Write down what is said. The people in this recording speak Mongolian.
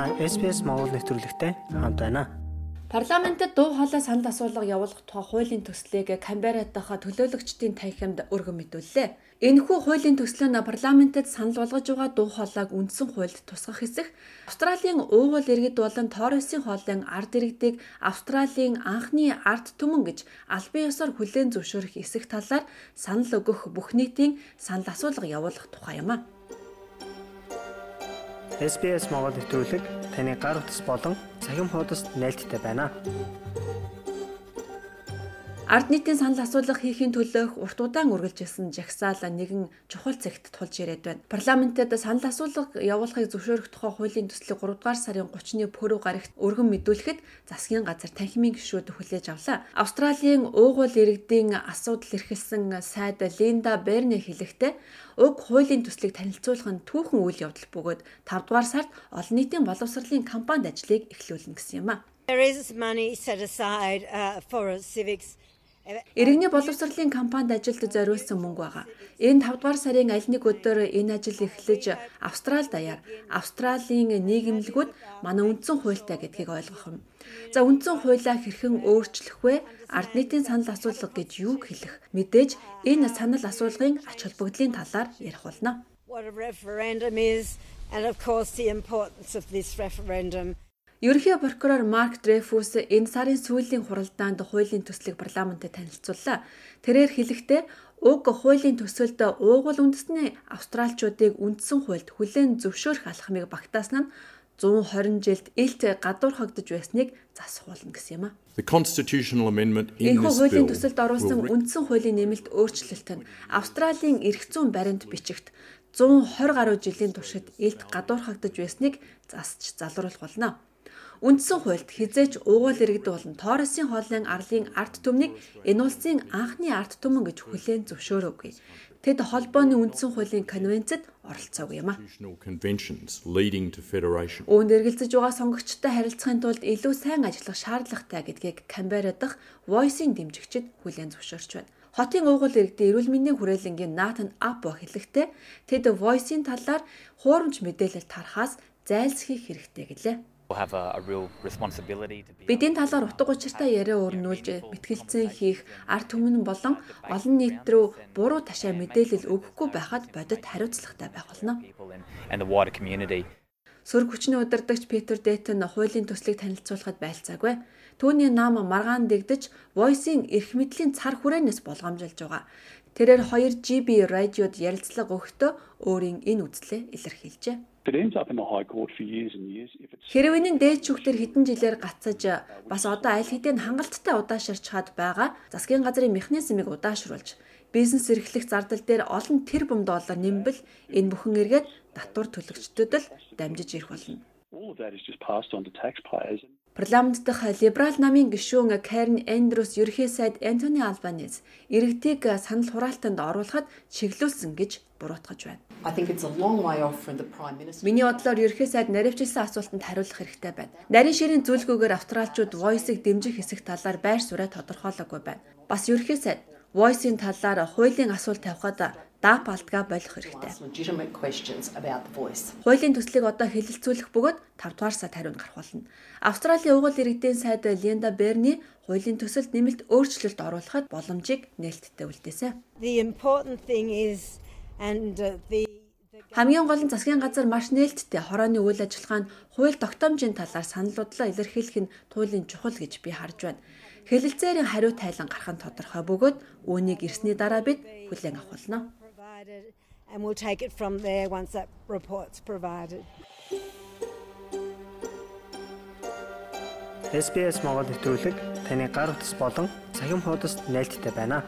Та SPS Монгол нэвтрүүлэгтэй хамт байна. Парламентэд дуу хоолой санал асуулга явуулах тухай хуулийн төслийг Камберад дахь төлөөлөгчдийн танхимд өргөн мэдүүллээ. Энэхүү хуулийн төсөл нь парламентэд санал болгож байгаа дуу хоолойг үндсэн хуульд тусгах хэсэг Австралийн уугуул иргэд болон Торресын хоолын ард иргэдийг Австралийн анхны ард түмэн гэж албан ёсоор хүлээн зөвшөөрөх эсэх талаар санал өгөх бүх нийтийн санал асуулга явуулах тухай юм а. SBS Монгол нэвтрүүлэг таны гар утас болон цахим хуудасд нийлдэхтэй байна. Ард нийтийн санал асуулга хийхин төлөөх урт удаан үргэлжилсэн жагсаал нэгэн чухал цагт тулж ирээд байна. Парламентэд санал асуулга явуулахыг зөвшөөрөх тухай хуулийн төслийг 3 дугаар сарын 30-ны пүрэв гарагт өргөн мэдүүлэхэд засгийн газар танхимын гишүүд хүлээж авлаа. Австралийн уугуул иргэдийн асуудал эрхэлсэн сайд Линда Берни хэлэхдээ уг хуулийн төслийг танилцуулах нь түүхэн үйл явдал бөгөөд 5 дугаар сард олон нийтийн боловсролын кампанит ажлыг эхлүүлнэ гэсэн юм а. There is money set aside uh, for civics Иргэний боловсролын компанид ажилд зориулсан мөнгө байгаа. Энэ 5 дугаар сарын аль нэг өдөр энэ ажил эхлэж Австрал даяар Австралийн нийгэмлэгүүд манай үндсэн хуультай гэдгийг ойлгох юм. За үндсэн хуулиа хэрхэн өөрчлөх вэ? Ард нийтийн санал асуулга гэж юу хэлэх? Мэдээж энэ санал асуулгын ач холбогдлын талаар ярих болно. What a referendum is and of course the importance of this referendum Ерөнхий прокурор Марк Дрейфус энэ сарын сүүлийн хуралдаанд хуулийн төслийг парламентэд танилцууллаа. Тэрээр хэлэхдээ уг хуулийн төсөлд уугуул үндэсний австралчуудыг үндсэн хуульд хүлээн зөвшөөрөх алхмыг багтаасан нь 120 жилд илт гадуурхагдж байсныг засахуулна гэсэн юм а. Bill хуулийн төсөлд оруулсан үндсэн хуулийн нэмэлт өөрчлөлт нь Австралийн эрх зүйн баримт бичигт 120 гаруй жилийн туршид илт гадуурхагдж байсныг засч залруулах болно. Үндсэн хуульд хизээч уугуул иргэд болон Торосын хоолын арлын арт түмнийг энэ улсын анхны арт түмэн гэж хүлээн зөвшөөрөөгүй. Тэд холбооны үндсэн хуулийн конвенцэд оролцоогүй юм а. Үүнд эргэлзэж байгаа сонгогчтой харилцахын тулд илүү сайн ажиллах шаардлагатай гэдгийг Камбера дахь Voice-ийн дэмжигчид хүлээн зөвшөөрч байна. Хотын уугуул иргэдийн эрүүл мэндийн хүрээлэнгийн Натан Апо хэлэхдээ тэд Voice-ийн талаар хуурамч мэдээлэл тарахаас зайлсхийх хэрэгтэй гэлээ. Бидний талаар утга учиртай яриа өрнүүлж мэтгэлцэн хийх ард түмэн болон олон нийт рүү буруу ташаа мэдээлэл өгөхгүй байхад бодит хариуцлагатай байх болно. Сөрөг хүчний удирдагч Питер Дэйтон хуулийн төслийг танилцуулахад байлцаагүй. Түүний нам маргаан дэгдэж Voice-ийн эрх мэдлийн цар хүрээнээс болгоомжилж байгаа. Тэрээр 2 GB радиод ярилцлага өгөхдөө өөрийн энэ үзлээ илэрхийлжээ. Хэрвээ энэ дээд шүхтэр хэдэн жилээр гацаж бас одоо аль хэдийн хангалттай удаашрч хаад байгаа засгийн газрын механизмыг удаашруулж бизнес эрхлэх зардал дээр олон тэр бум доллар нэмбэл энэ бүхэн эргээд татвар төлөгчдөд л дамжиж ирэх болно. Парламент дахь либерал намын гишүүн Карен Эндрюс ерхий сайд Энтони Албанез иргэдийг санал хураалтанд оруулахад чиглүүлсэн гэж буруутгаж байна. Миний бодлоор ерхий сайд наривчилсан асуултанд хариулах хэрэгтэй байна. Нарийн ширийн зөвлөгөөгөөр австралчууд Voice-ыг дэмжих хэсэг талаар байр сууриа тодорхойлоогүй байна. Бас ерхий сайд Voice-ийн талаар хуулийн асуулт тавихад даап алтгаа болох хэрэгтэй. Хуулийн төслийг одоо хэлэлцүүлэх бөгөөд 5 дугаар сард хариунд гарах болно. Австралийн угуул иргэдийн сайд Линда Берни хуулийн төсөлд нэмэлт өөрчлөлт оруулахад боломжийг нээлттэй үлдээсэн. Uh, Хамгийн гол нь засгийн газар маш нээлттэй хорооны үйл ажиллагаа нь хууль тогтоомжийн талаар саналуудлаа илэрхийлэх нь туйлын чухал гэж би харж байна. Хэлэлцээрийн хариу тайлан гарах нь тодорхой бөгөөд үүнийг ирсний дараа бид хүлээн авах болно. And we'll take it from there once that report's provided. SBS Монгол нэвтрүүлэг таны гар утас болон цахим хуудасд нийлдэхтэй байна.